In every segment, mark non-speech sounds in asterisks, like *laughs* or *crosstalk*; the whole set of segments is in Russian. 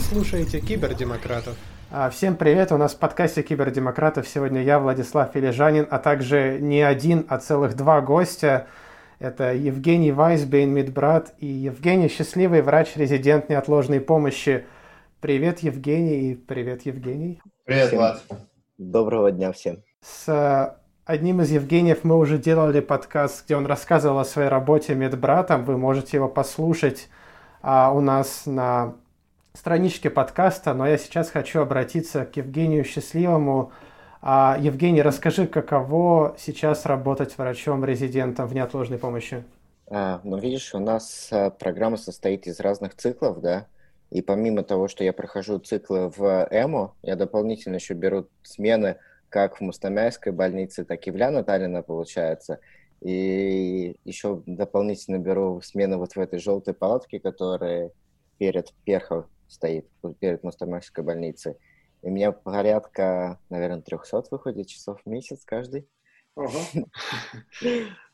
слушаете Кибердемократов. А, всем привет, у нас в подкасте Кибердемократов сегодня я, Владислав Филижанин, а также не один, а целых два гостя. Это Евгений Вайсбейн, медбрат, и Евгений Счастливый, врач-резидент неотложной помощи. Привет, Евгений, и привет, Евгений. Привет, всем. Влад. Доброго дня всем. С а, одним из Евгениев мы уже делали подкаст, где он рассказывал о своей работе медбратом. Вы можете его послушать а, у нас на страничке подкаста, но я сейчас хочу обратиться к Евгению Счастливому. А, Евгений, расскажи, каково сейчас работать врачом-резидентом в неотложной помощи? А, ну, видишь, у нас а, программа состоит из разных циклов, да, и помимо того, что я прохожу циклы в ЭМО, я дополнительно еще беру смены как в Мустамяйской больнице, так и в Ляна Таллина, получается. И еще дополнительно беру смены вот в этой желтой палатке, которая перед Перхов стоит перед Мустамахской больницей. И у меня порядка, наверное, 300 выходит часов в месяц каждый. *laughs*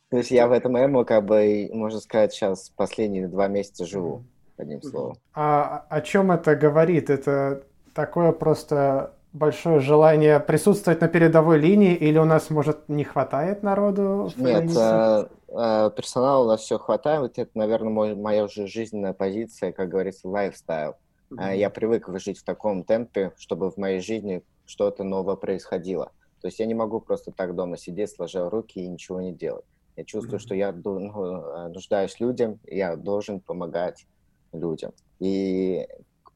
То есть я в этом эмо, как бы, можно сказать, сейчас последние два месяца живу, одним словом. А о чем это говорит? Это такое просто большое желание присутствовать на передовой линии, или у нас, может, не хватает народу? Нет, э, э, персонала у нас все хватает. Это, наверное, мой, моя уже жизненная позиция, как говорится, лайфстайл. Mm-hmm. Я привык жить в таком темпе, чтобы в моей жизни что-то новое происходило. То есть я не могу просто так дома сидеть, сложа руки и ничего не делать. Я чувствую, mm-hmm. что я ну, э, нуждаюсь людям, я должен помогать людям. И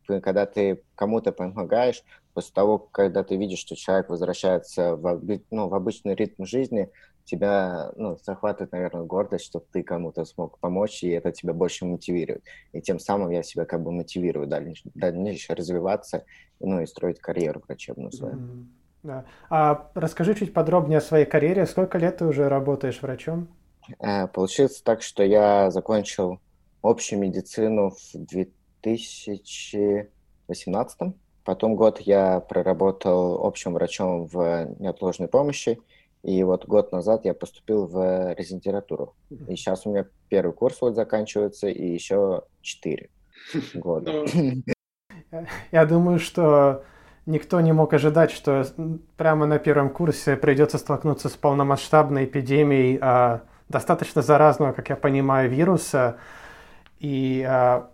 когда ты кому-то помогаешь, после того, когда ты видишь, что человек возвращается в, ну, в обычный ритм жизни, тебя ну, захватывает, наверное, гордость, что ты кому-то смог помочь, и это тебя больше мотивирует. И тем самым я себя как бы мотивирую дальше, дальше развиваться ну, и строить карьеру врачебную свою. Mm-hmm. Да. А расскажи чуть подробнее о своей карьере. Сколько лет ты уже работаешь врачом? Э, получилось так, что я закончил общую медицину в 2018 Потом год я проработал общим врачом в неотложной помощи, и вот год назад я поступил в резидентуратуру. И сейчас у меня первый курс вот заканчивается, и еще четыре года. *laughs* Я думаю, что никто не мог ожидать, что прямо на первом курсе придется столкнуться с полномасштабной эпидемией а, достаточно заразного, как я понимаю, вируса. И а,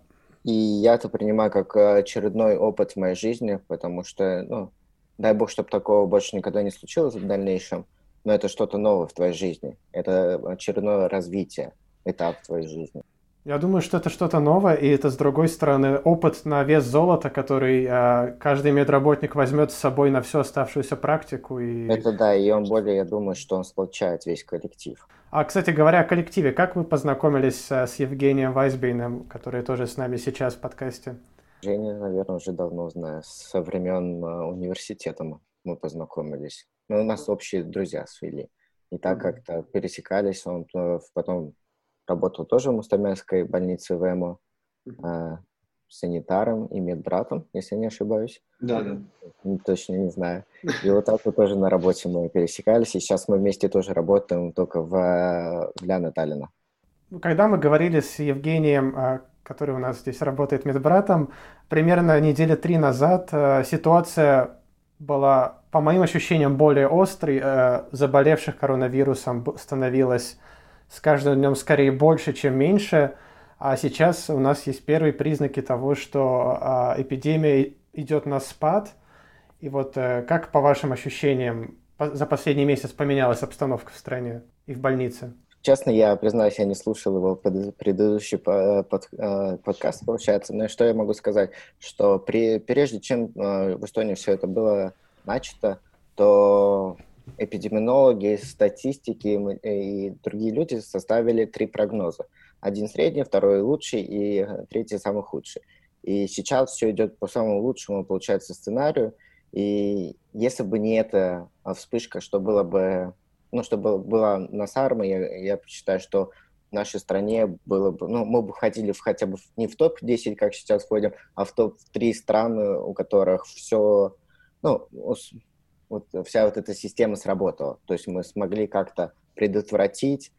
и я это принимаю как э, очередной опыт в моей жизни, потому что, ну, дай бог, чтобы такого больше никогда не случилось в дальнейшем, но это что-то новое в твоей жизни. Это очередное развитие, этап в твоей жизни. Я думаю, что это что-то новое, и это, с другой стороны, опыт на вес золота, который э, каждый медработник возьмет с собой на всю оставшуюся практику. И... Это да, и он более, я думаю, что он сплочает весь коллектив. А, кстати говоря, о коллективе, как вы познакомились э, с Евгением Вайсбейном, который тоже с нами сейчас в подкасте? Женя, наверное, уже давно знаю, со времен э, университета мы познакомились. Ну, у нас общие друзья свели. И так mm-hmm. как-то пересекались, он э, потом работал тоже в Мустамянской больнице ВМО, э, санитаром и медбратом, если не ошибаюсь. Да, да. Точно не знаю. И вот так вот тоже на работе мы пересекались, и сейчас мы вместе тоже работаем, только в, в Ляна Таллина. Когда мы говорили с Евгением, а, который у нас здесь работает медбратом, примерно недели три назад э, ситуация была, по моим ощущениям, более острой. Э, заболевших коронавирусом становилось с каждым днем скорее больше, чем меньше. А сейчас у нас есть первые признаки того, что а, эпидемия идет на спад. И вот э, как по вашим ощущениям за последний месяц поменялась обстановка в стране и в больнице? Честно, я признаюсь, я не слушал его предыдущий под, э, подкаст, получается. Но что я могу сказать? Что при, прежде чем э, в Эстонии все это было начато, то эпидемиологи, статистики и другие люди составили три прогноза. Один средний, второй лучший и э, третий самый худший. И сейчас все идет по самому лучшему, получается, сценарию. И если бы не эта вспышка, что было бы, ну, что было, была на Сарме, я, я считаю, что в нашей стране было бы, ну, мы бы входили в, хотя бы не в топ-10, как сейчас входим, а в топ-3 страны, у которых все, ну, вот вся вот эта система сработала. То есть мы смогли как-то предотвратить.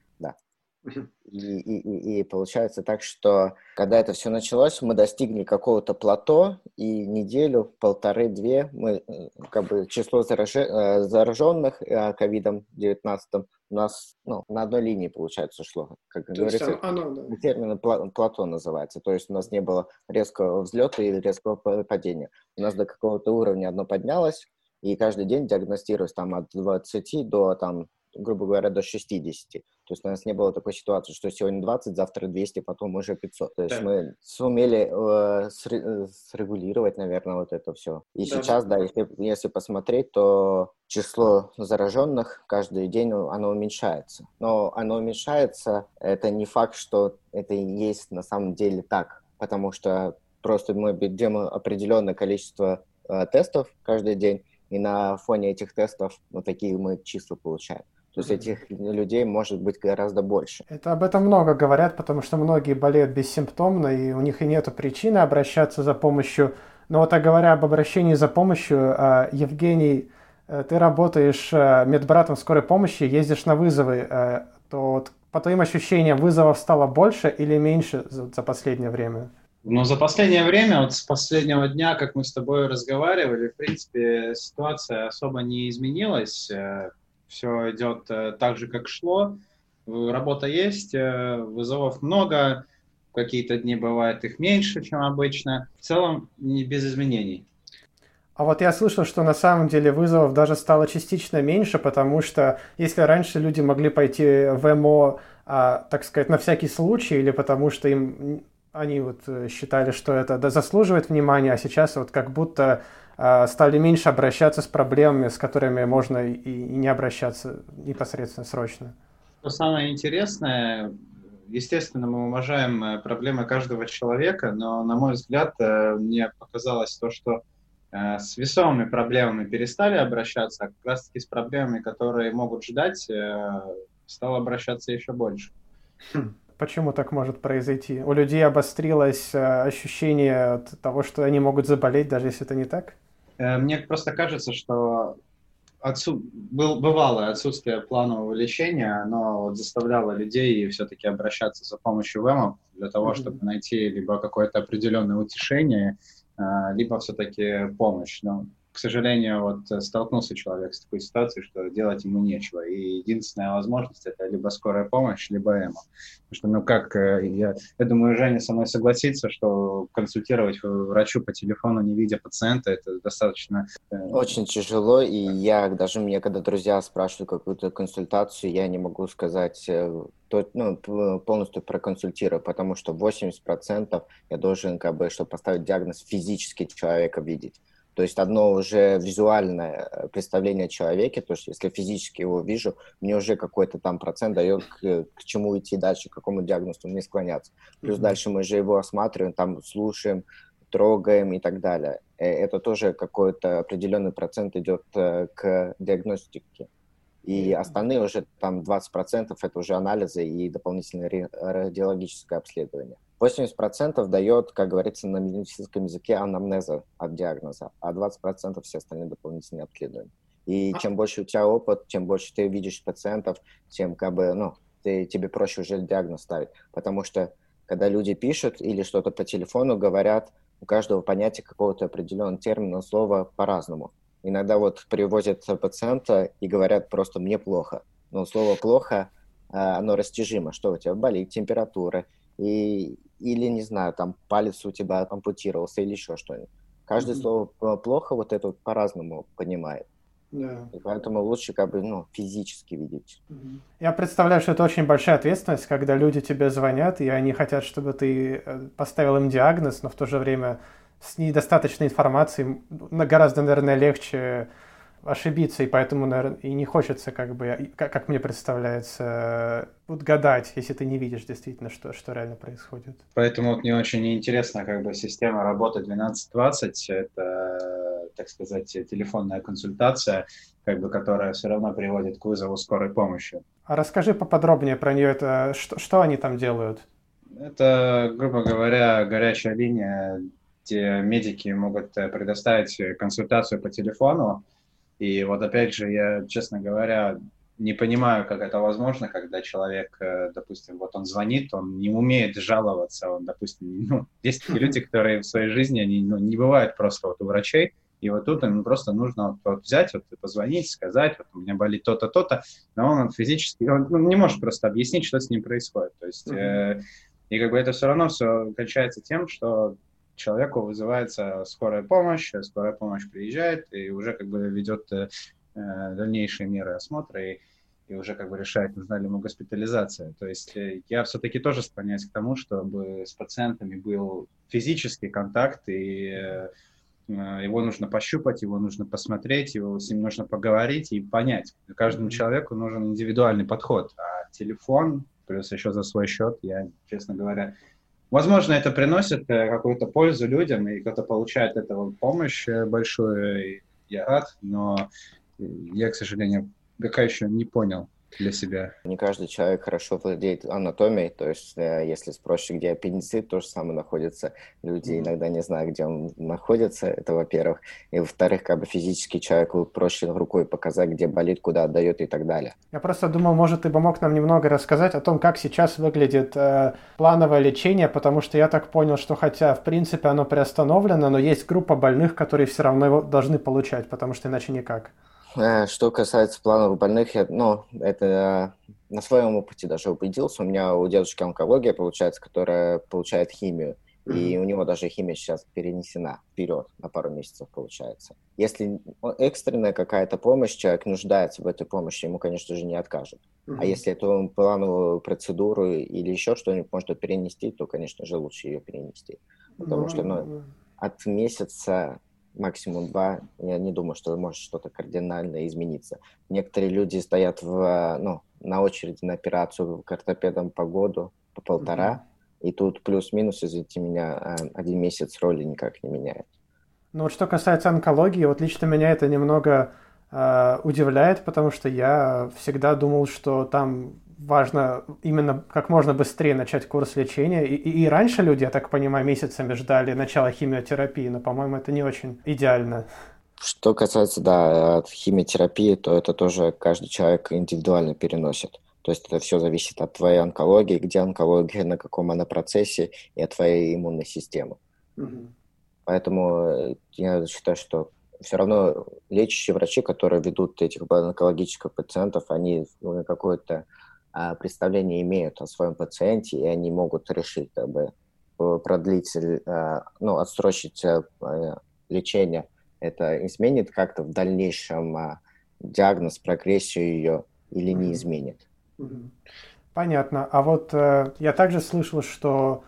И, и, и, получается так, что когда это все началось, мы достигли какого-то плато, и неделю, полторы-две мы э, как бы число зараже, э, зараженных э, ковидом-19 у нас ну, на одной линии, получается, шло. Как То говорится, есть, оно, да. термин плато называется. То есть у нас не было резкого взлета или резкого падения. У нас до какого-то уровня одно поднялось, и каждый день диагностируешь там от 20 до там грубо говоря, до 60. То есть у нас не было такой ситуации, что сегодня 20, завтра 200, потом уже 500. То есть да. мы сумели э, срегулировать, наверное, вот это все. И да. сейчас, да, если, если посмотреть, то число зараженных каждый день оно уменьшается. Но оно уменьшается, это не факт, что это и есть на самом деле так, потому что просто мы делаем определенное количество э, тестов каждый день, и на фоне этих тестов вот такие мы числа получаем. То есть этих людей может быть гораздо больше. Это об этом много говорят, потому что многие болеют бессимптомно, и у них и нет причины обращаться за помощью. Но вот а говоря об обращении за помощью, а, Евгений, э, ты работаешь э, медбратом скорой помощи, ездишь на вызовы, э, то вот по твоим ощущениям вызовов стало больше или меньше за последнее время? Ну, за последнее время, вот с последнего дня, как мы с тобой разговаривали, в принципе, ситуация особо не изменилась все идет э, так же, как шло. Работа есть, э, вызовов много, какие-то дни бывает их меньше, чем обычно. В целом не без изменений. А вот я слышал, что на самом деле вызовов даже стало частично меньше, потому что если раньше люди могли пойти в МО, а, так сказать, на всякий случай, или потому что им они вот э, считали, что это заслуживает внимания, а сейчас вот как будто стали меньше обращаться с проблемами, с которыми можно и не обращаться непосредственно срочно. Что самое интересное, естественно, мы уважаем э, проблемы каждого человека, но, на мой взгляд, э, мне показалось то, что э, с весомыми проблемами перестали обращаться, а как раз-таки с проблемами, которые могут ждать, стало обращаться еще больше. Хм. Почему так может произойти? У людей обострилось ощущение того, что они могут заболеть, даже если это не так? Э, мне просто кажется, что отсу... был, бывалое отсутствие планового лечения, оно вот заставляло людей все-таки обращаться за помощью ВЭМов для того, mm-hmm. чтобы найти либо какое-то определенное утешение, э, либо все-таки помощь. Но к сожалению, вот э, столкнулся человек с такой ситуацией, что делать ему нечего. И единственная возможность это либо скорая помощь, либо эмо. Потому что, ну как, э, я, я думаю, Женя со мной согласится, что консультировать врачу по телефону, не видя пациента, это достаточно... Э, Очень тяжело, и я, даже мне, когда друзья спрашивают какую-то консультацию, я не могу сказать то, ну, полностью проконсультирую, потому что 80% я должен, как бы, чтобы поставить диагноз, физически человека видеть. То есть одно уже визуальное э, представление о человеке, то есть если физически его вижу, мне уже какой-то там процент дает, к, к чему идти дальше, к какому диагнозу мне склоняться. Плюс mm-hmm. дальше мы же его осматриваем, там слушаем, трогаем и так далее. Э, это тоже какой-то определенный процент идет э, к диагностике. И остальные уже там 20% это уже анализы и дополнительное радиологическое обследование. 80% дает, как говорится на медицинском языке, анамнеза от диагноза, а 20% все остальные дополнительные обследования. И а чем больше у тебя опыт, чем больше ты видишь пациентов, тем как бы, ну, ты, тебе проще уже диагноз ставить. Потому что когда люди пишут или что-то по телефону говорят, у каждого понятия какого-то определенного термина, слова по-разному. Иногда вот привозят пациента и говорят просто «мне плохо». Но слово «плохо» а, оно растяжимо, что у тебя болит, температура, и, или, не знаю, там палец у тебя ампутировался или еще что-нибудь. Каждое mm-hmm. слово плохо вот это вот по-разному понимает. Да. И поэтому лучше как бы ну, физически видеть. Я представляю, что это очень большая ответственность, когда люди тебе звонят, и они хотят, чтобы ты э, поставил им диагноз, но в то же время с недостаточной информацией гораздо, наверное, легче ошибиться, и поэтому, наверное, и не хочется, как бы, как, как мне представляется, вот гадать, если ты не видишь действительно, что, что реально происходит. Поэтому вот мне очень интересна как бы система работы 1220, это, так сказать, телефонная консультация, как бы, которая все равно приводит к вызову скорой помощи. А расскажи поподробнее про нее, это что, что они там делают? Это, грубо говоря, горячая линия, где медики могут предоставить консультацию по телефону, и вот опять же, я, честно говоря, не понимаю, как это возможно, когда человек, э, допустим, вот он звонит, он не умеет жаловаться, он, допустим, ну, есть такие люди, которые в своей жизни, они ну, не бывают просто вот у врачей, и вот тут им просто нужно вот, вот взять, вот позвонить, сказать, вот у меня болит то-то, то-то, но он физически, он, он не может просто объяснить, что с ним происходит. То есть, mm-hmm. э, и как бы это все равно все кончается тем, что человеку вызывается скорая помощь, скорая помощь приезжает и уже как бы ведет э, Э, дальнейшие меры осмотра и, и уже как бы решает, нужна ли ему госпитализация. То есть э, я все-таки тоже склоняюсь к тому, чтобы с пациентами был физический контакт, и э, его нужно пощупать, его нужно посмотреть, его, с ним нужно поговорить и понять. Каждому человеку нужен индивидуальный подход, а телефон, плюс еще за свой счет, я, честно говоря, Возможно, это приносит какую-то пользу людям, и кто-то получает этого помощь большую, и я рад, но я, к сожалению, пока еще не понял для себя. Не каждый человек хорошо владеет анатомией, то есть э, если спросишь, где аппендицит, то же самое находится. Люди иногда не знают, где он находится, это во-первых. И во-вторых, как бы физически человеку проще рукой показать, где болит, куда отдает и так далее. Я просто думал, может, ты бы мог нам немного рассказать о том, как сейчас выглядит э, плановое лечение, потому что я так понял, что хотя, в принципе, оно приостановлено, но есть группа больных, которые все равно его должны получать, потому что иначе никак. Э, что касается планов больных, я, ну, это на своем опыте даже убедился. У меня у дедушки онкология, получается, которая получает химию. И у него даже химия сейчас перенесена вперед на пару месяцев, получается. Если экстренная какая-то помощь, человек нуждается в этой помощи, ему, конечно же, не откажут. Mm-hmm. А если эту плановую процедуру или еще что-нибудь можно перенести, то, конечно же, лучше ее перенести. Потому mm-hmm. что ну, от месяца максимум два, я не думаю, что может что-то кардинально измениться. Некоторые люди стоят в, ну, на очереди на операцию к ортопедам по году, по полтора, mm-hmm. и тут плюс-минус, извините меня, а, один месяц роли никак не меняет. Ну вот что касается онкологии, вот лично меня это немного э, удивляет, потому что я всегда думал, что там важно именно как можно быстрее начать курс лечения. И, и, и раньше люди, я так понимаю, месяцами ждали начала химиотерапии, но, по-моему, это не очень идеально. Что касается, да, от химиотерапии, то это тоже каждый человек индивидуально переносит. То есть это все зависит от твоей онкологии, где онкология, на каком она процессе, и от твоей иммунной системы. Угу. Поэтому э, я считаю, что все равно лечащие врачи, которые ведут этих онкологических пациентов, они ну, на какое-то а, представление имеют о своем пациенте, и они могут решить, как бы, продлить, а, ну, отсрочить э, лечение. Это изменит как-то в дальнейшем а, диагноз, прогрессию ее или не изменит. Понятно. А вот э, я также слышал, что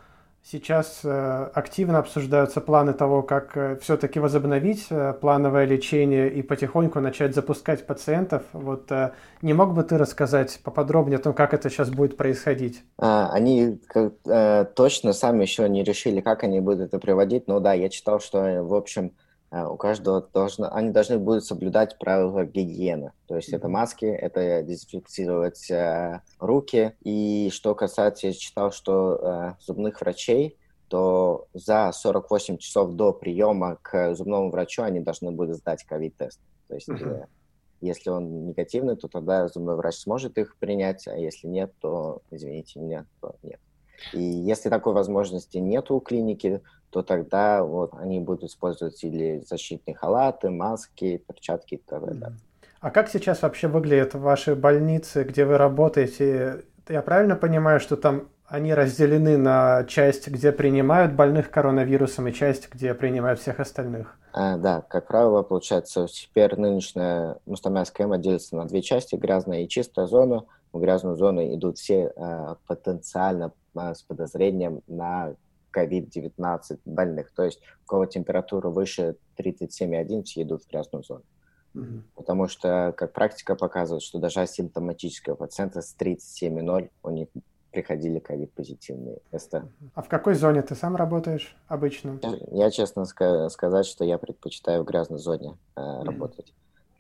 Сейчас э, активно обсуждаются планы того, как э, все-таки возобновить э, плановое лечение и потихоньку начать запускать пациентов. Вот не мог бы ты рассказать поподробнее о том, как это сейчас будет происходить? А, они точно сами еще не решили, как они будут это приводить. Но да, я читал, что, в общем, у каждого должно, они должны будут соблюдать правила гигиены. То есть mm-hmm. это маски, это дезинфицировать э, руки. И что касается, я читал, что э, зубных врачей, то за 48 часов до приема к зубному врачу они должны будут сдать ковид-тест. То есть mm-hmm. э, если он негативный, то тогда зубной врач сможет их принять, а если нет, то, извините меня, то нет. И если такой возможности нет у клиники, то тогда вот они будут использовать или защитные халаты, маски, перчатки и так далее. А как сейчас вообще выглядят ваши больницы, где вы работаете? Я правильно понимаю, что там они разделены на часть, где принимают больных коронавирусом, и часть, где принимают всех остальных? А, да, как правило, получается, теперь нынешняя Мустамянская ЭМА делится на две части, грязная и чистая зона. В грязную зону идут все а, потенциально а, с подозрением на COVID-19 больных. То есть у кого температура выше 37,1, все идут в грязную зону. Mm-hmm. Потому что, как практика показывает, что даже асимптоматического пациента с 37,0 у них приходили ковид-позитивные тесты. А в какой зоне ты сам работаешь обычно? Я, я честно ска- сказать, что я предпочитаю в грязной зоне э, mm-hmm.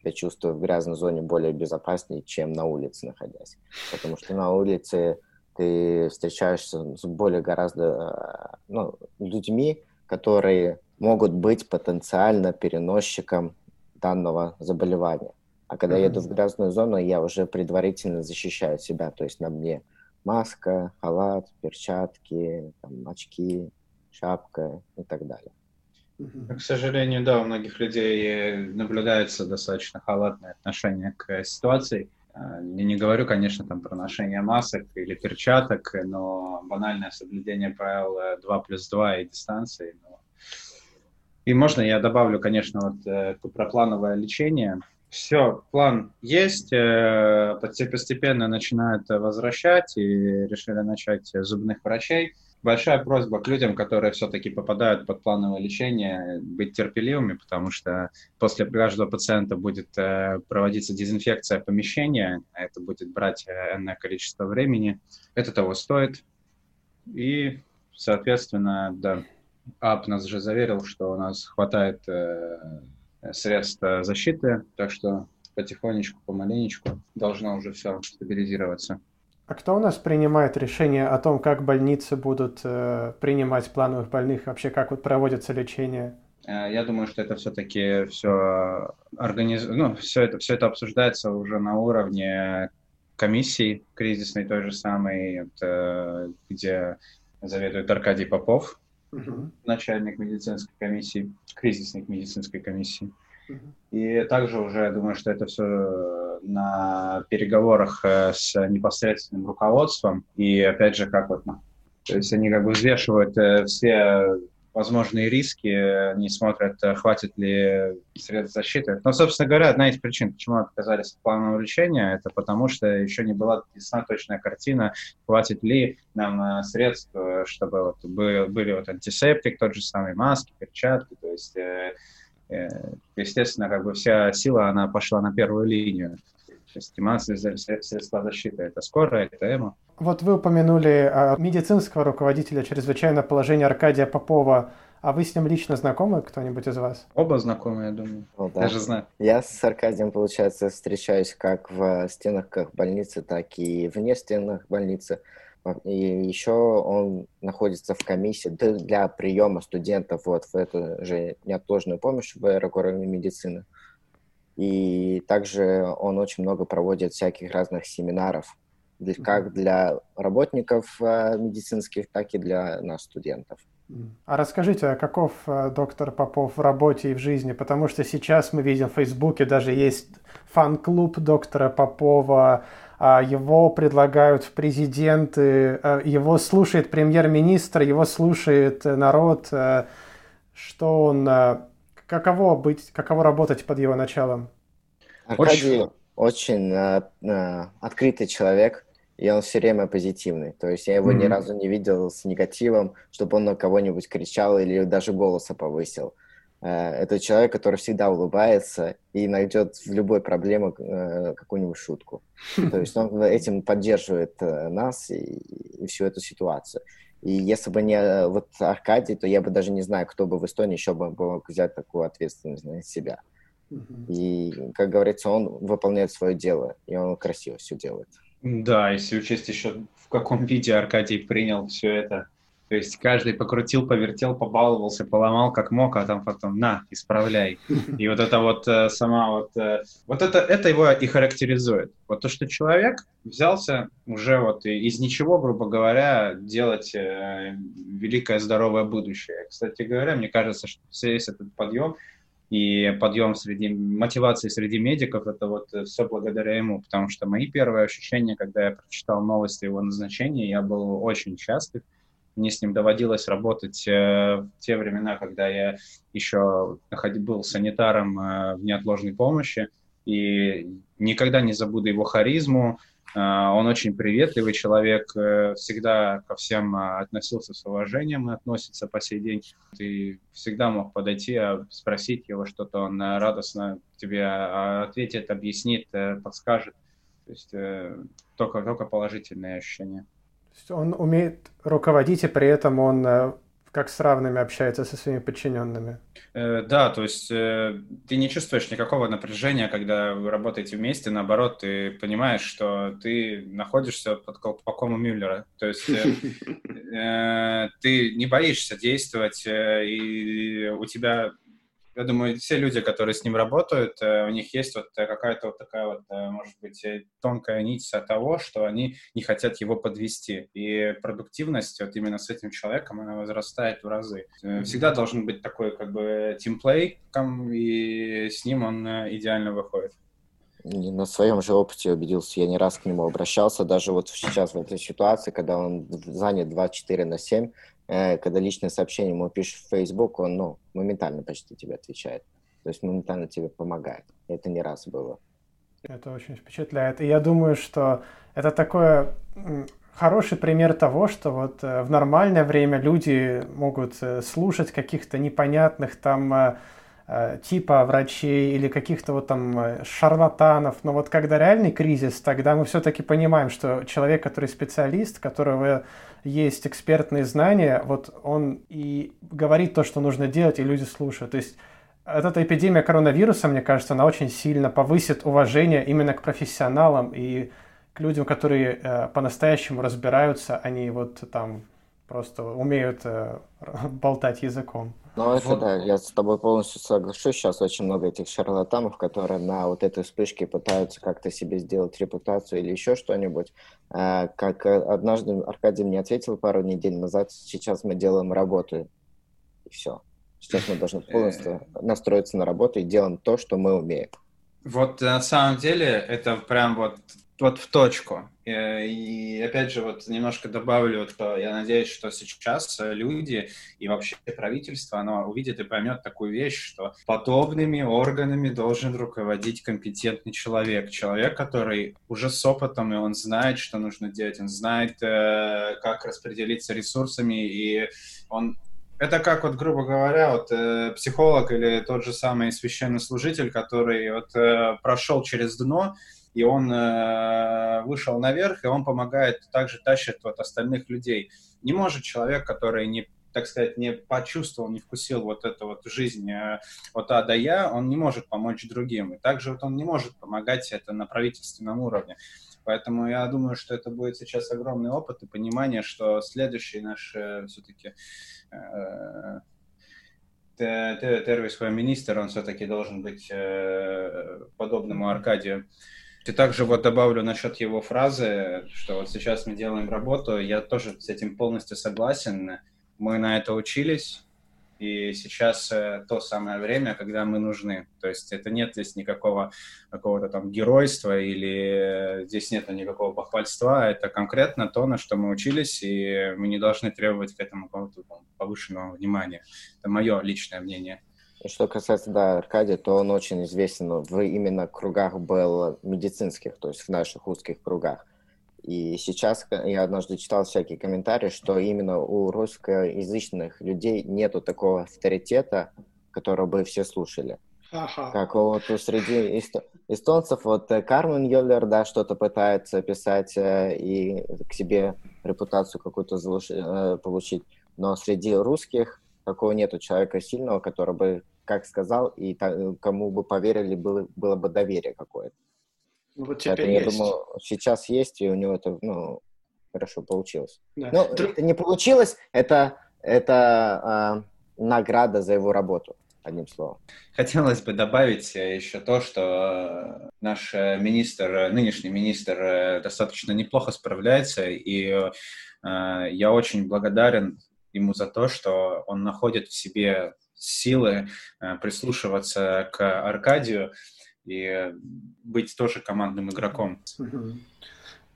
Я чувствую в грязной зоне более безопаснее, чем на улице находясь. Потому что на улице ты встречаешься с более гораздо ну, людьми, которые могут быть потенциально переносчиком данного заболевания. А когда mm-hmm. еду в грязную зону, я уже предварительно защищаю себя. То есть на мне маска, халат, перчатки, там, очки, шапка и так далее. К сожалению, да, у многих людей наблюдается достаточно халатное отношение к ситуации. А, я не говорю, конечно, там про ношение масок или перчаток, но банальное соблюдение правил 2 плюс 2 и дистанции. Но... И можно я добавлю, конечно, вот э, про плановое лечение. Все, план есть, э, постепенно начинают возвращать и решили начать зубных врачей большая просьба к людям, которые все-таки попадают под плановое лечение, быть терпеливыми, потому что после каждого пациента будет э, проводиться дезинфекция помещения, это будет брать э, энное количество времени. Это того стоит. И, соответственно, да, АП нас же заверил, что у нас хватает э, средств защиты, так что потихонечку, помаленечку должно уже все стабилизироваться. А кто у нас принимает решение о том, как больницы будут э, принимать плановых больных, вообще как вот проводится лечение? Э, я думаю, что это все-таки все организ... ну, все это, все это обсуждается уже на уровне комиссии кризисной той же самой, э, где заведует Аркадий Попов, угу. начальник медицинской комиссии, кризисной медицинской комиссии. И также уже, я думаю, что это все на переговорах э, с непосредственным руководством. И опять же, как вот, ну, то есть они как бы взвешивают э, все возможные риски, не смотрят, э, хватит ли средств защиты. Но, собственно говоря, одна из причин, почему отказались от планового лечения, это потому что еще не была ясна точная картина, хватит ли нам средств, чтобы вот были вот антисептик, тот же самый маски, перчатки, то есть Э, естественно, как бы вся сила, она пошла на первую линию. То есть средства защиты. Это скорая, это ЭМО. Вот вы упомянули а, медицинского руководителя чрезвычайного положения Аркадия Попова. А вы с ним лично знакомы, кто-нибудь из вас? Оба знакомы, я думаю. О, да. Даже знаю. Я с Аркадием, получается, встречаюсь как в стенах больницы, так и вне стенах больницы. И еще он находится в комиссии для приема студентов вот в эту же неотложную помощь в аэрокоровой медицины. И также он очень много проводит всяких разных семинаров, как для работников э, медицинских, так и для нас, студентов. А расскажите, а каков э, доктор Попов в работе и в жизни? Потому что сейчас мы видим в Фейсбуке даже есть фан-клуб доктора Попова, его предлагают в президенты, а, его слушает премьер-министр, его слушает народ, а, что он, каково быть, каково работать под его началом? Аркадий очень, очень открытый человек, и он все время позитивный. То есть я его mm-hmm. ни разу не видел с негативом, чтобы он на кого-нибудь кричал или даже голоса повысил. Э, это человек, который всегда улыбается и найдет в любой проблеме э, какую-нибудь шутку. То есть он этим поддерживает э, нас и, и всю эту ситуацию. И если бы не вот Аркадий, то я бы даже не знаю, кто бы в Эстонии еще бы мог взять такую ответственность на себя. И, как говорится, он выполняет свое дело, и он красиво все делает. Да, если учесть еще, в каком виде Аркадий принял все это, то есть каждый покрутил, повертел, побаловался, поломал как мог, а там потом на, исправляй. И вот это вот э, сама вот... Э, вот это, это его и характеризует. Вот то, что человек взялся уже вот из ничего, грубо говоря, делать э, великое здоровое будущее. Кстати говоря, мне кажется, что весь этот подъем и подъем среди мотивации среди медиков, это вот все благодаря ему, потому что мои первые ощущения, когда я прочитал новости его назначения, я был очень счастлив, мне с ним доводилось работать э, в те времена, когда я еще был санитаром э, в неотложной помощи, и никогда не забуду его харизму. Э, он очень приветливый человек, всегда ко всем относился с уважением и относится по сей день. Ты всегда мог подойти, спросить его что-то, он радостно тебе ответит, объяснит, подскажет. То есть только, только положительные ощущения он умеет руководить, и при этом он э, как с равными общается со своими подчиненными. Э, да, то есть э, ты не чувствуешь никакого напряжения, когда вы работаете вместе, наоборот, ты понимаешь, что ты находишься под колпаком у Мюллера, то есть *laughs* ты не боишься действовать, и у тебя я думаю, все люди, которые с ним работают, э, у них есть вот какая-то вот такая вот, может быть, тонкая нить от того, что они не хотят его подвести. И продуктивность вот именно с этим человеком, она возрастает в разы. Всегда должен быть такой как бы тимплей, и с ним он идеально выходит на своем же опыте убедился, я не раз к нему обращался, даже вот сейчас в этой ситуации, когда он занят 24 на 7, э, когда личное сообщение ему пишешь в Facebook, он ну, моментально почти тебе отвечает. То есть моментально тебе помогает. Это не раз было. Это очень впечатляет. И я думаю, что это такой хороший пример того, что вот э, в нормальное время люди могут э, слушать каких-то непонятных там Э, типа врачей или каких-то вот там э, шарлатанов. Но вот когда реальный кризис, тогда мы все-таки понимаем, что человек, который специалист, которого есть экспертные знания, вот он и говорит то, что нужно делать, и люди слушают. То есть вот эта эпидемия коронавируса, мне кажется, она очень сильно повысит уважение именно к профессионалам и к людям, которые э, по-настоящему разбираются, они вот там просто умеют э, болтать языком. Ну, это вот. да, я с тобой полностью соглашусь. Сейчас очень много этих шарлатанов, которые на вот этой вспышке пытаются как-то себе сделать репутацию или еще что-нибудь. А, как э, однажды Аркадий мне ответил пару недель назад, сейчас мы делаем работу, и все. Сейчас мы должны полностью настроиться на работу и делаем то, что мы умеем. Вот на самом деле это прям вот вот в точку. Э, и опять же, вот немножко добавлю, что я надеюсь, что сейчас люди и вообще правительство, оно увидит и поймет такую вещь, что подобными органами должен руководить компетентный человек. Человек, который уже с опытом, и он знает, что нужно делать, он знает, э, как распределиться ресурсами, и он это как, вот, грубо говоря, вот, э, психолог или тот же самый священнослужитель, который вот, э, прошел через дно, и он э, вышел наверх, и он помогает, также тащит вот остальных людей. Не может человек, который не так сказать, не почувствовал, не вкусил вот эту вот жизнь э, от А до Я, он не может помочь другим. И также вот он не может помогать это на правительственном уровне. Поэтому я думаю, что это будет сейчас огромный опыт и понимание, что следующий наш э, все-таки э, первый свой министр, он все-таки должен быть подобному Аркадию и также вот добавлю насчет его фразы, что вот сейчас мы делаем работу, я тоже с этим полностью согласен. Мы на это учились, и сейчас э, то самое время, когда мы нужны. То есть это нет здесь никакого какого-то там геройства или здесь нет никакого похвальства. Это конкретно то, на что мы учились, и мы не должны требовать к этому какого-то повышенного внимания. Это мое личное мнение. Что касается, да, Аркадия, то он очень известен в именно кругах был медицинских, то есть в наших узких кругах. И сейчас я однажды читал всякие комментарии, что именно у русскоязычных людей нету такого авторитета, которого бы все слушали. Ага. Как вот среди эстонцев, вот э, Кармен Йоллер, да, что-то пытается писать э, и к себе репутацию какую-то э, получить, но среди русских такого нету человека сильного, который бы, как сказал, и кому бы поверили, было, было бы доверие какое-то. Ну, вот теперь Поэтому, есть. я думаю, сейчас есть, и у него это, ну, хорошо получилось. Да. Ну, Друг... это не получилось, это, это э, награда за его работу одним словом. Хотелось бы добавить еще то, что наш министр, нынешний министр достаточно неплохо справляется, и э, я очень благодарен ему за то, что он находит в себе силы э, прислушиваться к Аркадию и быть тоже командным игроком.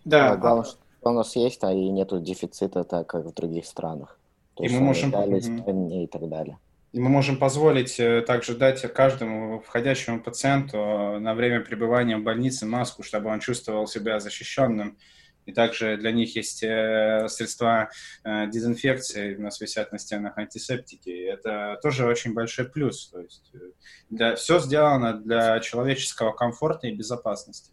Да, главное, что у нас есть, а и нету дефицита, так как в других странах. То и мы можем... и так далее. И мы можем позволить э, также дать каждому входящему пациенту на время пребывания в больнице маску, чтобы он чувствовал себя защищенным и также для них есть э, средства э, дезинфекции, у нас висят на стенах антисептики. Это тоже очень большой плюс. То есть э, для, все сделано для человеческого комфорта и безопасности.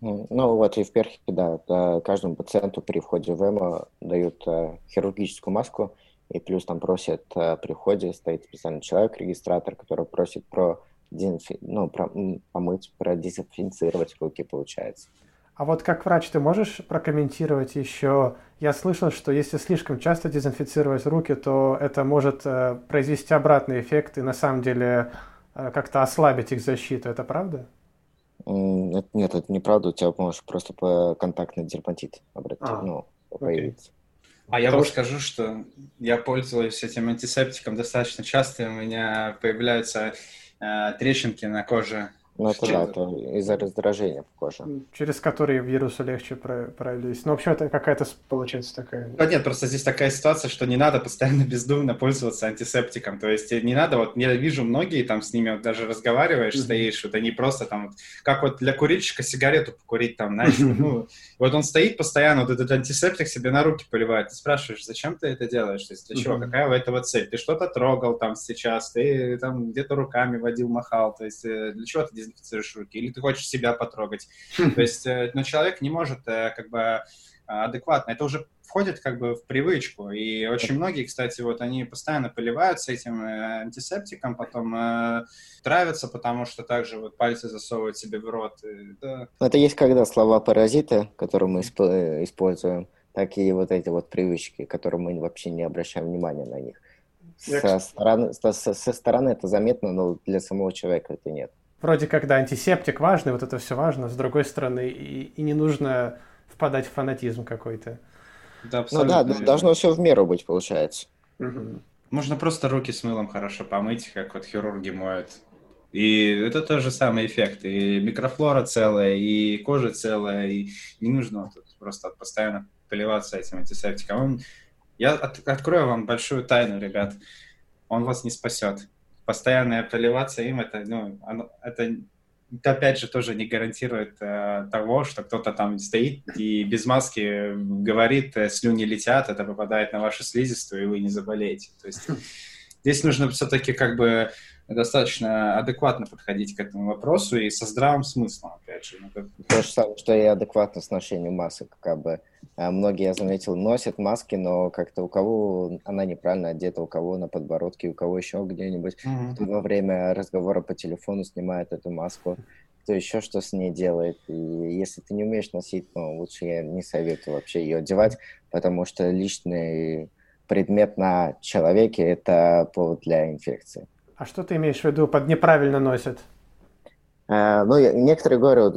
Ну вот и в Перхе, да, каждому пациенту при входе в ЭМО дают хирургическую маску, и плюс там просят при входе, стоит специальный человек, регистратор, который просит про, дезинфи... ну, про помыть, продезинфицировать руки, получается. А вот как врач ты можешь прокомментировать еще? Я слышал, что если слишком часто дезинфицировать руки, то это может э, произвести обратный эффект и на самом деле э, как-то ослабить их защиту. Это правда? Нет, это неправда. У тебя может просто по контактный дерматит обратить, а, ну, появиться. А я вам скажу, что я пользуюсь этим антисептиком достаточно часто. У меня появляются э, трещинки на коже ну, это да, это из-за раздражения в коже. Через которые вирусу легче пролезть. Ну, вообще, это какая-то получается такая... Ну, нет, просто здесь такая ситуация, что не надо постоянно бездумно пользоваться антисептиком. То есть не надо, вот я вижу многие там с ними вот, даже разговариваешь, mm-hmm. стоишь, вот они просто там, как вот для курильщика сигарету покурить там, *laughs* знаешь, ну, вот он стоит постоянно, вот этот антисептик себе на руки поливает. Ты спрашиваешь, зачем ты это делаешь? То есть для чего? Какая у этого цель? Ты что-то трогал там сейчас, ты там где-то руками водил, махал. То есть э, для чего ты дезинфицируешь руки, или ты хочешь себя потрогать. Хм. То есть, э, но человек не может э, как бы адекватно. Это уже входит как бы в привычку. И очень многие, кстати, вот они постоянно поливаются этим э, антисептиком, потом э, травятся, потому что также вот пальцы засовывают себе в рот. И, да. Это есть когда слова паразиты, которые мы используем, так и вот эти вот привычки, которые мы вообще не обращаем внимания на них. Со стороны, со, со стороны это заметно, но для самого человека это нет вроде как, да, антисептик важный, вот это все важно, с другой стороны, и, и не нужно впадать в фанатизм какой-то. Да, ну да, верно. должно все в меру быть, получается. Угу. Можно просто руки с мылом хорошо помыть, как вот хирурги моют. И это тот же самый эффект. И микрофлора целая, и кожа целая, и не нужно тут просто постоянно поливаться этим антисептиком. Я от, открою вам большую тайну, ребят. Он вас не спасет постоянно проливаться им, это, ну, оно, это опять же тоже не гарантирует э, того, что кто-то там стоит и без маски говорит, э, слюни летят, это попадает на вашу слизистую, и вы не заболеете. То есть *laughs* здесь нужно все-таки как бы достаточно адекватно подходить к этому вопросу и со здравым смыслом, опять же. Ну, То же самое, что и адекватно с ношением масок. Как бы. А многие, я заметил, носят маски, но как-то у кого она неправильно одета, у кого на подбородке, у кого еще где-нибудь. Mm-hmm. Во время разговора по телефону снимает эту маску кто еще что с ней делает. И если ты не умеешь носить, ну, лучше я не советую вообще ее одевать, потому что личный предмет на человеке – это повод для инфекции. А что ты имеешь в виду под неправильно носят? Э, ну, некоторые говорят,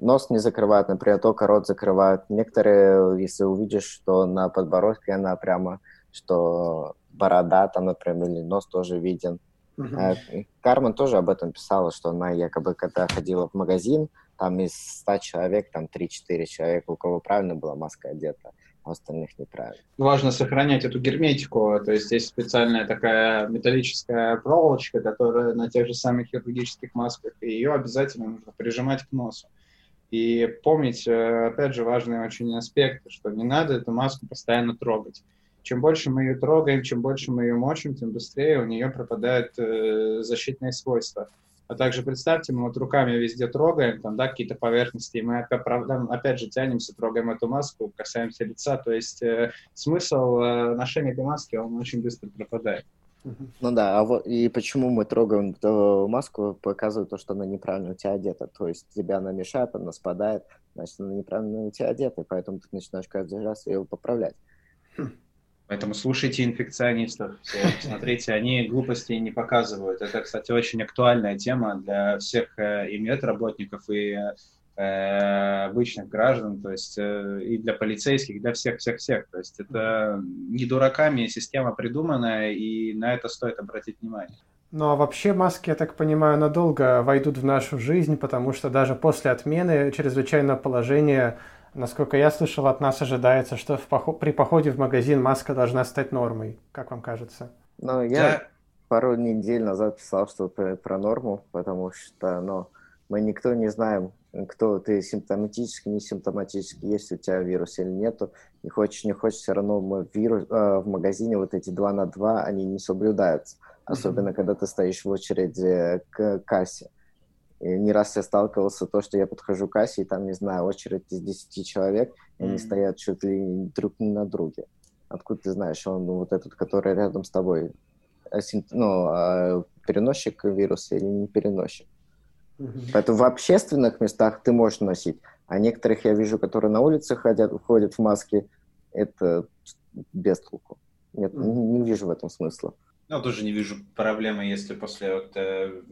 нос не закрывают, например, только рот закрывают. Некоторые, если увидишь, что на подбородке она прямо, что борода там, например, или нос тоже виден. Uh-huh. Кармен тоже об этом писала, что она якобы, когда ходила в магазин, там из 100 человек, там 3-4 человека, у кого правильно была маска одета у остальных неправильно. Важно сохранять эту герметику, то есть есть специальная такая металлическая проволочка, которая на тех же самых хирургических масках, и ее обязательно нужно прижимать к носу. И помнить, э, опять же, важный очень аспект, что не надо эту маску постоянно трогать. Чем больше мы ее трогаем, чем больше мы ее мочим, тем быстрее у нее пропадают э, защитные свойства. А также представьте, мы вот руками везде трогаем, там, да, какие-то поверхности, и мы опять, опять же тянемся, трогаем эту маску, касаемся лица, то есть э, смысл э, ношения этой маски, он очень быстро пропадает. Ну да, а вот и почему мы трогаем эту маску, показывает то, что она неправильно у тебя одета. То есть тебя она мешает, она спадает, значит, она неправильно у тебя одета, и поэтому ты начинаешь каждый раз ее поправлять. Поэтому слушайте инфекционистов, смотрите, они глупости не показывают. Это, кстати, очень актуальная тема для всех э, и медработников, и э, обычных граждан, то есть э, и для полицейских, для всех-всех-всех. То есть это не дураками система придуманная, и на это стоит обратить внимание. Ну а вообще маски, я так понимаю, надолго войдут в нашу жизнь, потому что даже после отмены чрезвычайного положения Насколько я слышал, от нас ожидается, что в поход, при походе в магазин маска должна стать нормой. Как вам кажется? Ну, я да. пару недель назад писал что-то про норму, потому что ну, мы никто не знаем, кто ты симптоматически, не симптоматически, есть у тебя вирус или нету. Не хочешь, не хочешь, все равно мы вирус, э, в магазине вот эти два на два, они не соблюдаются. Особенно, mm-hmm. когда ты стоишь в очереди к кассе. И не раз я сталкивался то, что я подхожу к кассе, и там, не знаю, очередь из 10 человек, и mm-hmm. они стоят чуть ли друг не на друге. Откуда ты знаешь, он ну, вот этот, который рядом с тобой, ну, а переносчик вируса или не переносчик? Mm-hmm. Поэтому в общественных местах ты можешь носить, А некоторых я вижу, которые на улице ходят, ходят в маске, это без толку. Нет, mm. не, не вижу в этом смысла. Ну, тоже не вижу проблемы, если после вот, э,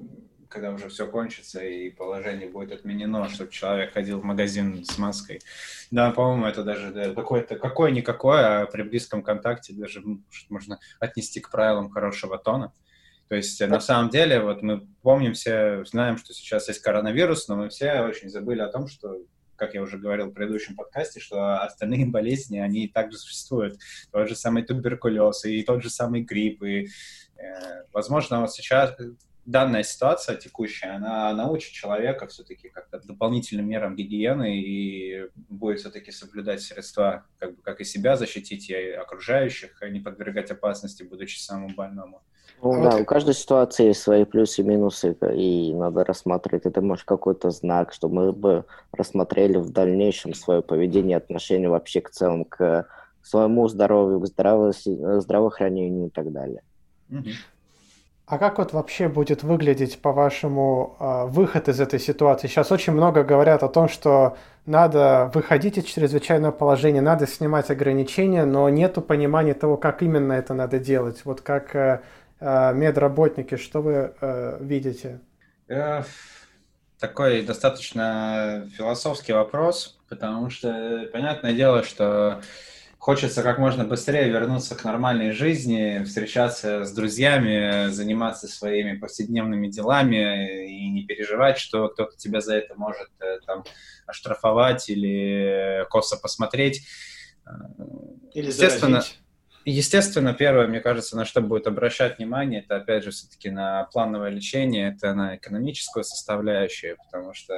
когда уже все кончится и положение будет отменено, чтобы человек ходил в магазин с маской. Да, по-моему, это даже да, какое-то какое-никакое, а при близком контакте даже можно отнести к правилам хорошего тона. То есть на самом деле, вот мы помним все, знаем, что сейчас есть коронавирус, но мы все очень забыли о том, что как я уже говорил в предыдущем подкасте, что остальные болезни, они также существуют. Тот же самый туберкулез и тот же самый грипп. И, э, возможно, вот сейчас данная ситуация текущая, она научит человека все-таки как-то дополнительным мерам гигиены и будет все-таки соблюдать средства, как бы как и себя защитить, и окружающих, а не подвергать опасности, будучи самому больному. Ну а да, вот... у каждой ситуации есть свои плюсы и минусы, и надо рассматривать. Это может какой-то знак, что мы бы рассмотрели в дальнейшем свое поведение, отношение вообще к целому, к своему здоровью, к здраво... здравоохранению и так далее. Угу. А как вот вообще будет выглядеть, по-вашему, а, выход из этой ситуации? Сейчас очень много говорят о том, что надо выходить из чрезвычайного положения, надо снимать ограничения, но нету понимания того, как именно это надо делать. Вот как э, э, медработники, что вы э, видите? Такой достаточно философский вопрос, потому что понятное дело, что хочется как можно быстрее вернуться к нормальной жизни, встречаться с друзьями, заниматься своими повседневными делами и не переживать, что кто-то тебя за это может э, там оштрафовать или косо посмотреть. Или естественно, заразить. Естественно, первое, мне кажется, на что будет обращать внимание, это опять же все-таки на плановое лечение, это на экономическую составляющую, потому что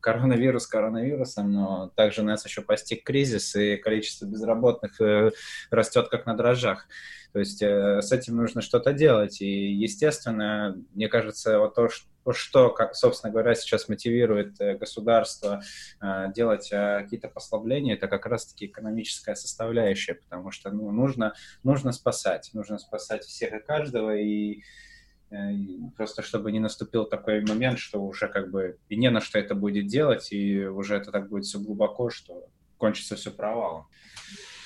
коронавирус коронавирусом, но также нас еще постиг кризис, и количество безработных э, растет как на дрожжах. То есть э, с этим нужно что-то делать. И, естественно, мне кажется, вот то, что, как, собственно говоря, сейчас мотивирует э, государство делать какие-то послабления, это как раз-таки экономическая составляющая, потому что ну, нужно, нужно спасать, нужно спасать всех и каждого, и просто чтобы не наступил такой момент, что уже как бы и не на что это будет делать, и уже это так будет все глубоко, что кончится все провалом.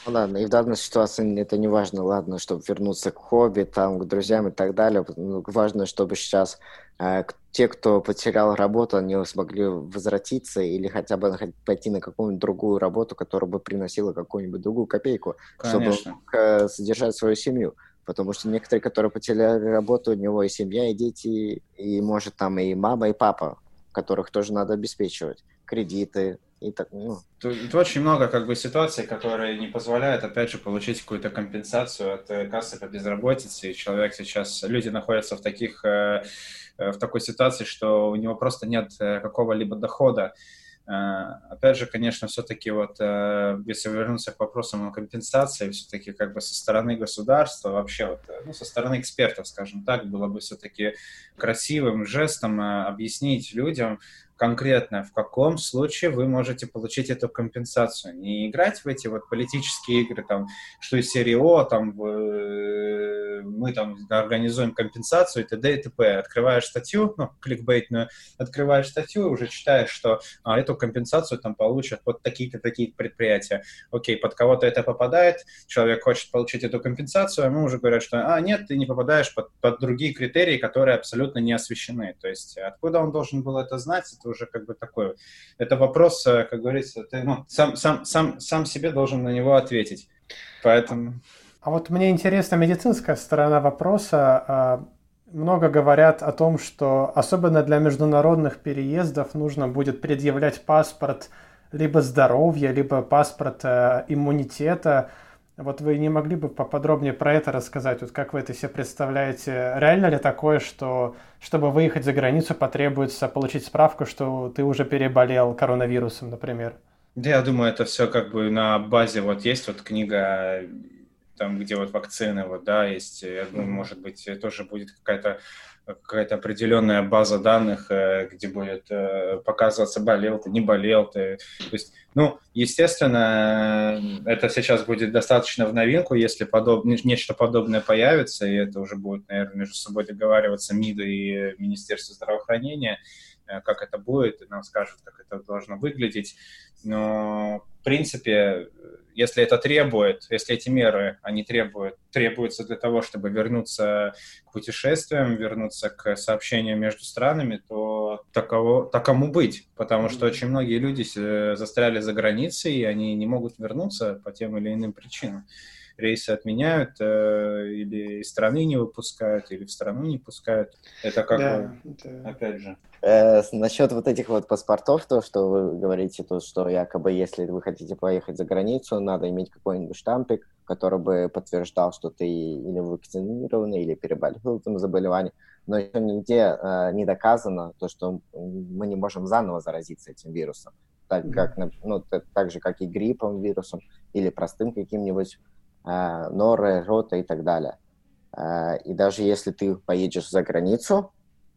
Ну ладно, и в данной ситуации это не важно, ладно, чтобы вернуться к хобби, там, к друзьям и так далее. Ну, важно, чтобы сейчас э, те, кто потерял работу, они смогли возвратиться или хотя бы пойти на какую-нибудь другую работу, которая бы приносила какую-нибудь другую копейку, Конечно. чтобы э, содержать свою семью потому что некоторые, которые потеряли работу, у него и семья, и дети, и, может, там и мама, и папа, которых тоже надо обеспечивать, кредиты и так, ну. Тут, тут очень много как бы ситуаций, которые не позволяют, опять же, получить какую-то компенсацию от э, кассы по безработице, и человек сейчас, люди находятся в таких, э, э, в такой ситуации, что у него просто нет какого-либо дохода, опять же, конечно, все-таки вот, э, если вернуться к вопросам о компенсации, все-таки как бы со стороны государства, вообще вот, э, ну, со стороны экспертов, скажем так, было бы все-таки красивым жестом объяснить людям, конкретно, в каком случае вы можете получить эту компенсацию. Не играть в эти вот политические игры, там, что из серии О, там, мы там организуем компенсацию и т.д. и т.п. Открываешь статью, ну, кликбейтную, открываешь статью и уже читаешь, что а, эту компенсацию там получат вот такие-то, такие предприятия. Окей, под кого-то это попадает, человек хочет получить эту компенсацию, а ему уже говорят, что, а, нет, ты не попадаешь под, под другие критерии, которые абсолютно не освещены. То есть откуда он должен был это знать, это уже как бы такой, это вопрос, э, как говорится, ты ну, сам, сам, сам, сам себе должен на него ответить. Поэтому... А вот мне интересна медицинская сторона вопроса. А, много говорят о том, что особенно для международных переездов нужно будет предъявлять паспорт либо здоровья, либо паспорт э, иммунитета. Вот вы не могли бы поподробнее про это рассказать? Вот как вы это себе представляете? Реально ли такое, что чтобы выехать за границу, потребуется получить справку, что ты уже переболел коронавирусом, например? Да, я думаю, это все как бы на базе, вот есть вот книга, там, где вот вакцины, вот, да, есть, я думаю, может быть, тоже будет какая-то какая-то определенная база данных, э, где будет э, показываться, болел ты, не болел ты. То есть, ну, естественно, это сейчас будет достаточно в новинку, если подоб... нечто подобное появится, и это уже будет, наверное, между собой договариваться МИДа и Министерство здравоохранения. э, как это будет, и нам скажут, как это должно выглядеть. Но, в принципе, если это требует, если эти меры, они требуют, требуются для того, чтобы вернуться к путешествиям, вернуться к сообщению между странами, то таково, такому быть, потому что очень многие люди застряли за границей, и они не могут вернуться по тем или иным причинам рейсы отменяют э, или из страны не выпускают, или в страну не пускают. Это как да, бы, это... опять же. Э, насчет вот этих вот паспортов, то, что вы говорите, то, что якобы если вы хотите поехать за границу, надо иметь какой-нибудь штампик, который бы подтверждал, что ты или вакцинированный, или переболел этим заболеванием. Но еще нигде э, не доказано то, что мы не можем заново заразиться этим вирусом. Так, как, ну, так же, как и гриппом вирусом, или простым каким-нибудь норы, рота и так далее. Э, и даже если ты поедешь за границу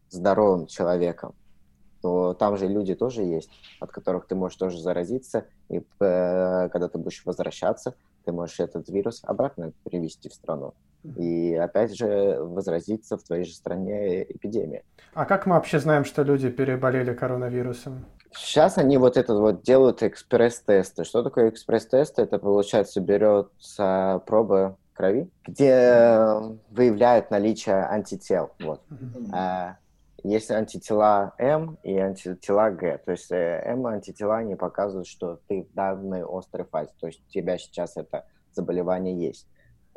здоровым человеком, то там же люди тоже есть, от которых ты можешь тоже заразиться, и э, когда ты будешь возвращаться, ты можешь этот вирус обратно привести в страну. И опять же возразиться в твоей же стране эпидемия. А как мы вообще знаем, что люди переболели коронавирусом? Сейчас они вот это вот делают экспресс-тесты. Что такое экспресс-тесты? Это, получается, берется проба крови, где выявляют наличие антител. Вот. Mm-hmm. Есть антитела М и антитела Г. То есть э, М антитела не показывают, что ты в данной острой фазе. То есть у тебя сейчас это заболевание есть.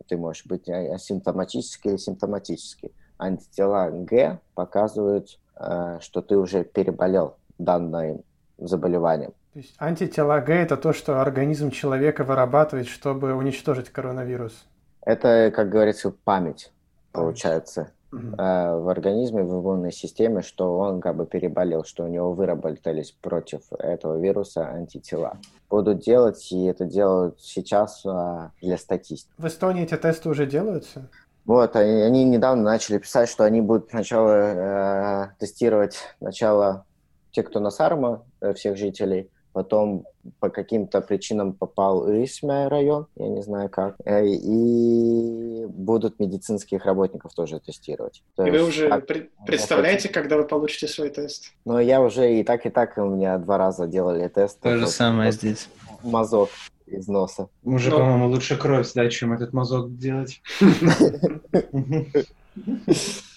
Ты можешь быть асимптоматический или симптоматический. Антитела Г показывают, э, что ты уже переболел данным заболеванием. То есть антитела Г – это то, что организм человека вырабатывает, чтобы уничтожить коронавирус? Это, как говорится, память, получается, угу. в организме, в иммунной системе, что он как бы переболел, что у него выработались против этого вируса антитела. Будут делать, и это делают сейчас а, для статистики. В Эстонии эти тесты уже делаются? Вот, они, они недавно начали писать, что они будут сначала э, тестировать начало те, кто на Сарма, э, всех жителей, потом по каким-то причинам попал в Исмя район, я не знаю как, э, и будут медицинских работников тоже тестировать. То и вы уже как, представляете, хочу... когда вы получите свой тест? Ну, я уже и так, и так у меня два раза делали тест. То же самое здесь. Мазок из носа. Уже, Но... Ну. по-моему, лучше кровь сдать, чем этот мазок делать. *laughs* *laughs* *laughs*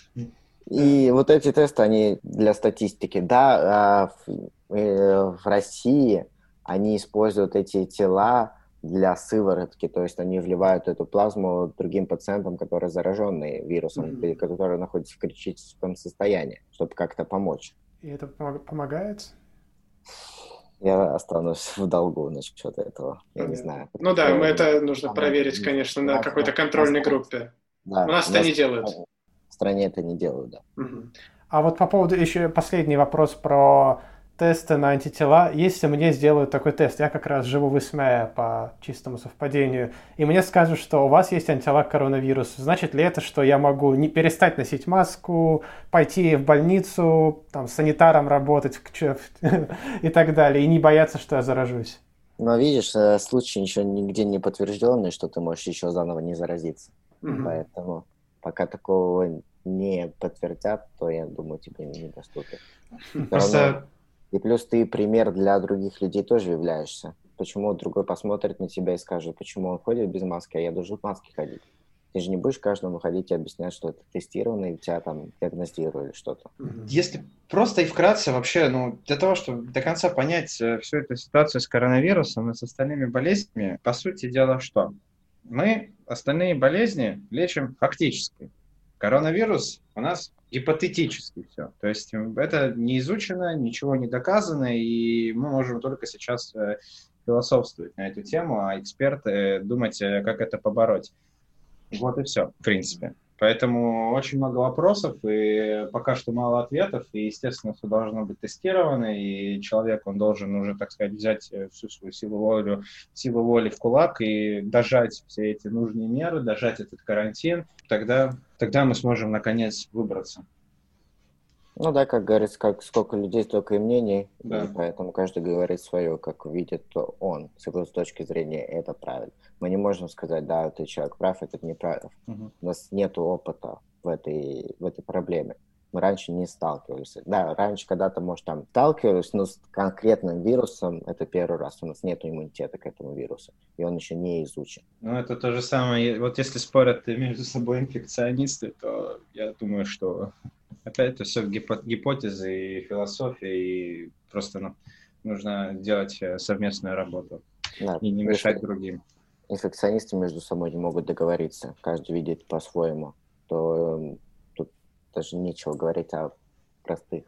И вот эти тесты, они для статистики. Да, а, э, в России они используют эти тела для сыворотки, то есть они вливают эту плазму другим пациентам, которые зараженные вирусом, mm-hmm. или которые находятся в критическом состоянии, чтобы как-то помочь. И это помогает? Я останусь в долгу насчет этого. Я не знаю. Ну да, мы это нужно проверить, конечно, на какой-то контрольной группе. Да, У нас это не делают в стране это не делают, да. А вот по поводу еще последний вопрос про тесты на антитела. Если мне сделают такой тест, я как раз живу в Исмее по чистому совпадению, и мне скажут, что у вас есть антитела к коронавирусу, значит ли это, что я могу не перестать носить маску, пойти в больницу, там, санитаром работать *laughs* и так далее, и не бояться, что я заражусь? Но видишь, э, случай еще нигде не подтвержденный, что ты можешь еще заново не заразиться. Угу. Поэтому пока такого не подтвердят, то я думаю, тебе недоступен. *laughs* Просто... И плюс ты пример для других людей тоже являешься. Почему другой посмотрит на тебя и скажет, почему он ходит без маски, а я должен в маске ходить. Ты же не будешь каждому ходить и объяснять, что это тестировано, и тебя там диагностировали что-то. Если просто и вкратце вообще, ну, для того, чтобы до конца понять э, всю эту ситуацию с коронавирусом и с остальными болезнями, по сути дела что? Мы остальные болезни лечим фактически. Коронавирус у нас гипотетически все. То есть это не изучено, ничего не доказано, и мы можем только сейчас э, философствовать на эту тему, а эксперты думать, э, как это побороть. Вот и все, в принципе. Поэтому очень много вопросов, и пока что мало ответов, и, естественно, все должно быть тестировано, и человек, он должен уже, так сказать, взять э, всю свою силу воли, силу воли в кулак и дожать все эти нужные меры, дожать этот карантин, тогда, тогда мы сможем, наконец, выбраться. Ну да, как говорится, как сколько людей, столько и мнений, да. и поэтому каждый говорит свое, как видит он, с его точки зрения, это правильно. Мы не можем сказать, да, ты человек прав, этот не прав. Угу. У нас нет опыта в этой, в этой проблеме. мы раньше не сталкивались. Да, раньше когда-то, может, там сталкивались, но с конкретным вирусом это первый раз. У нас нет иммунитета к этому вирусу, и он еще не изучен. Ну, это то же самое. Вот если спорят между собой инфекционисты, то я думаю, что опять это все гипотезы и философия, и просто ну, нужно делать э, совместную работу да, и не мешать другим. Инфекционисты между собой не могут договориться, каждый видит по-своему, то эм, даже нечего говорить о простых,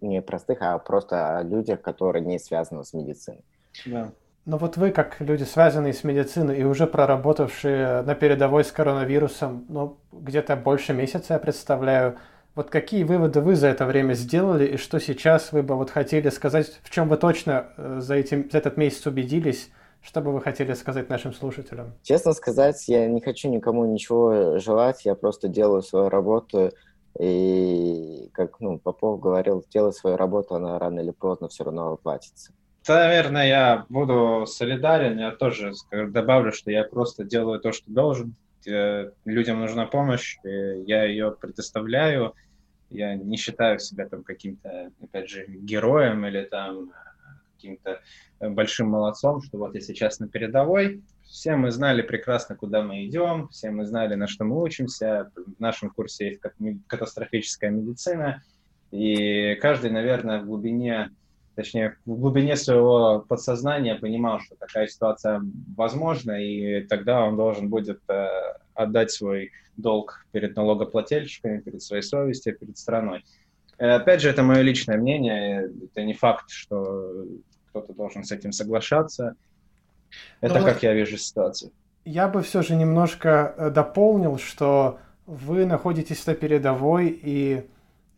не простых, а просто о людях, которые не связаны с медициной. Да. Но вот вы, как люди, связанные с медициной и уже проработавшие на передовой с коронавирусом, ну, где-то больше месяца, я представляю, вот какие выводы вы за это время сделали, и что сейчас вы бы вот хотели сказать, в чем вы точно э, за, этим, за этот месяц убедились, что бы вы хотели сказать нашим слушателям? Честно сказать, я не хочу никому ничего желать, я просто делаю свою работу, и, как ну, Попов говорил, делай свою работу, она рано или поздно все равно оплатится. Наверное, я буду солидарен. Я тоже добавлю, что я просто делаю то, что должен. Людям нужна помощь, я ее предоставляю. Я не считаю себя там каким-то, опять же, героем или там каким-то большим молодцом, что вот я сейчас на передовой, все мы знали прекрасно, куда мы идем, все мы знали, на что мы учимся. В нашем курсе есть катастрофическая медицина, и каждый, наверное, в глубине, точнее, в глубине своего подсознания понимал, что такая ситуация возможна, и тогда он должен будет э, отдать свой долг перед налогоплательщиками, перед своей совестью, перед страной. Э, опять же, это мое личное мнение, это не факт, что кто-то должен с этим соглашаться. Это ну, как я вижу ситуацию. Я бы все же немножко э, дополнил, что вы находитесь на передовой, и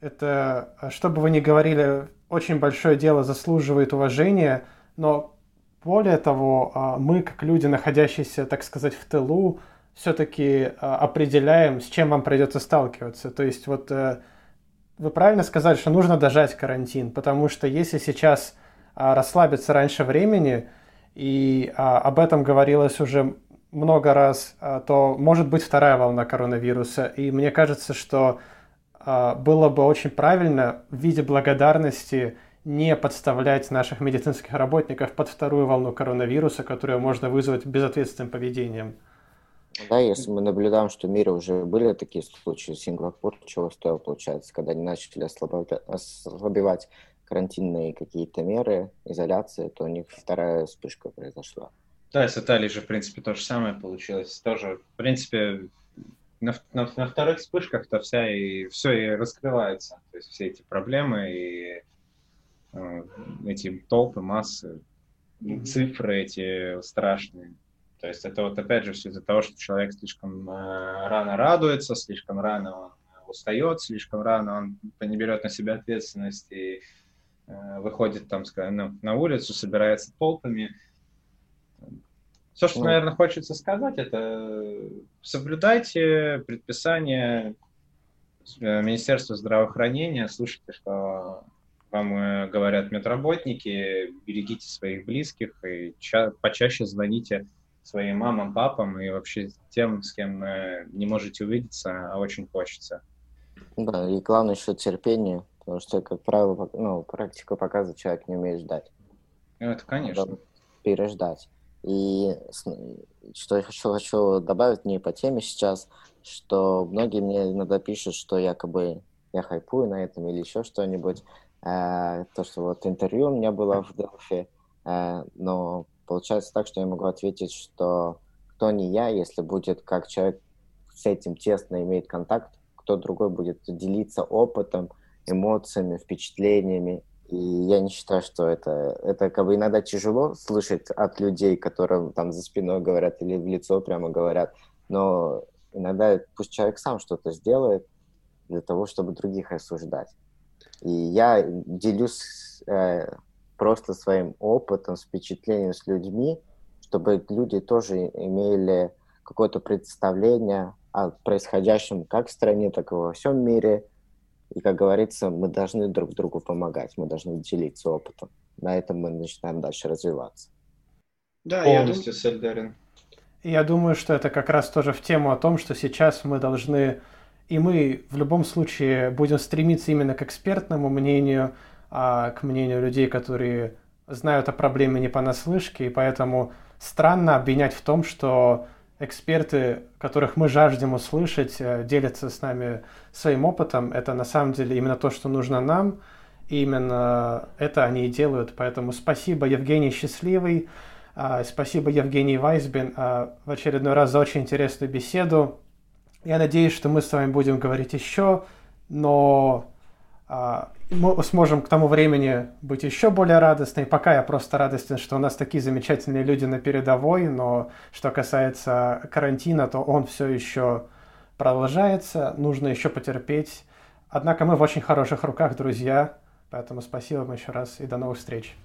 это, что бы вы ни говорили, очень большое дело заслуживает уважения, но более того, э, мы, как люди, находящиеся, так сказать, в тылу, все-таки определяем, с чем вам придется сталкиваться. То есть вот вы правильно сказали, что нужно дожать карантин, потому что если сейчас расслабиться раньше времени, и а, об этом говорилось уже много раз, а, то может быть вторая волна коронавируса. И мне кажется, что а, было бы очень правильно в виде благодарности не подставлять наших медицинских работников под вторую волну коронавируса, которую можно вызвать безответственным поведением. Да, если мы наблюдаем, что в мире уже были такие случаи, Сингапур чего стоил, получается, когда они начали ослабевать карантинные какие-то меры, изоляции, то у них вторая вспышка произошла. Да, с Италией же, в принципе, то же самое получилось. Тоже, в принципе, на, на, на вторых вспышках-то вся и все и раскрывается. То есть все эти проблемы и э, эти толпы, массы, цифры эти страшные. То есть это вот опять же все из-за того, что человек слишком э, рано радуется, слишком рано он устает, слишком рано он не берет на себя ответственность и Э, выходит там, скажем, ну, на улицу, собирается толпами. Все, что, наверное, хочется сказать, это соблюдайте предписания э, Министерства здравоохранения, слушайте, что вам э, говорят медработники, берегите своих близких и ча- почаще звоните своим мамам, папам и вообще тем, с кем не можете увидеться, а очень хочется. Да, и главное еще терпение, Потому что, как правило, ну, практика показывает, человек не умеет ждать. Это, конечно. Надо переждать. И что я хочу, хочу добавить не по теме сейчас, что многие мне иногда пишут, что якобы я хайпую на этом или еще что-нибудь. Э, то, что вот интервью у меня было в Делфи, э, но получается так, что я могу ответить, что кто не я, если будет как человек с этим тесно имеет контакт, кто другой будет делиться опытом, эмоциями, впечатлениями. И я не считаю, что это, это как бы иногда тяжело слышать от людей, которые там за спиной говорят или в лицо прямо говорят, но иногда пусть человек сам что-то сделает для того, чтобы других осуждать. И я делюсь э, просто своим опытом, с впечатлением с людьми, чтобы люди тоже имели какое-то представление о происходящем как в стране, так и во всем мире, и, как говорится, мы должны друг другу помогать, мы должны делиться опытом. На этом мы начинаем дальше развиваться. Да, я полностью солидарен. Я думаю, что это как раз тоже в тему о том, что сейчас мы должны И мы в любом случае будем стремиться именно к экспертному мнению, а к мнению людей, которые знают о проблеме не понаслышке, и поэтому странно обвинять в том, что эксперты, которых мы жаждем услышать, э, делятся с нами своим опытом. Это на самом деле именно то, что нужно нам. И именно это они и делают. Поэтому спасибо, Евгений Счастливый. А, спасибо, Евгений Вайсбин, а, в очередной раз за очень интересную беседу. Я надеюсь, что мы с вами будем говорить еще, но а, мы сможем к тому времени быть еще более радостны. Пока я просто радостен, что у нас такие замечательные люди на передовой, но что касается карантина, то он все еще продолжается, нужно еще потерпеть. Однако мы в очень хороших руках, друзья, поэтому спасибо вам еще раз и до новых встреч.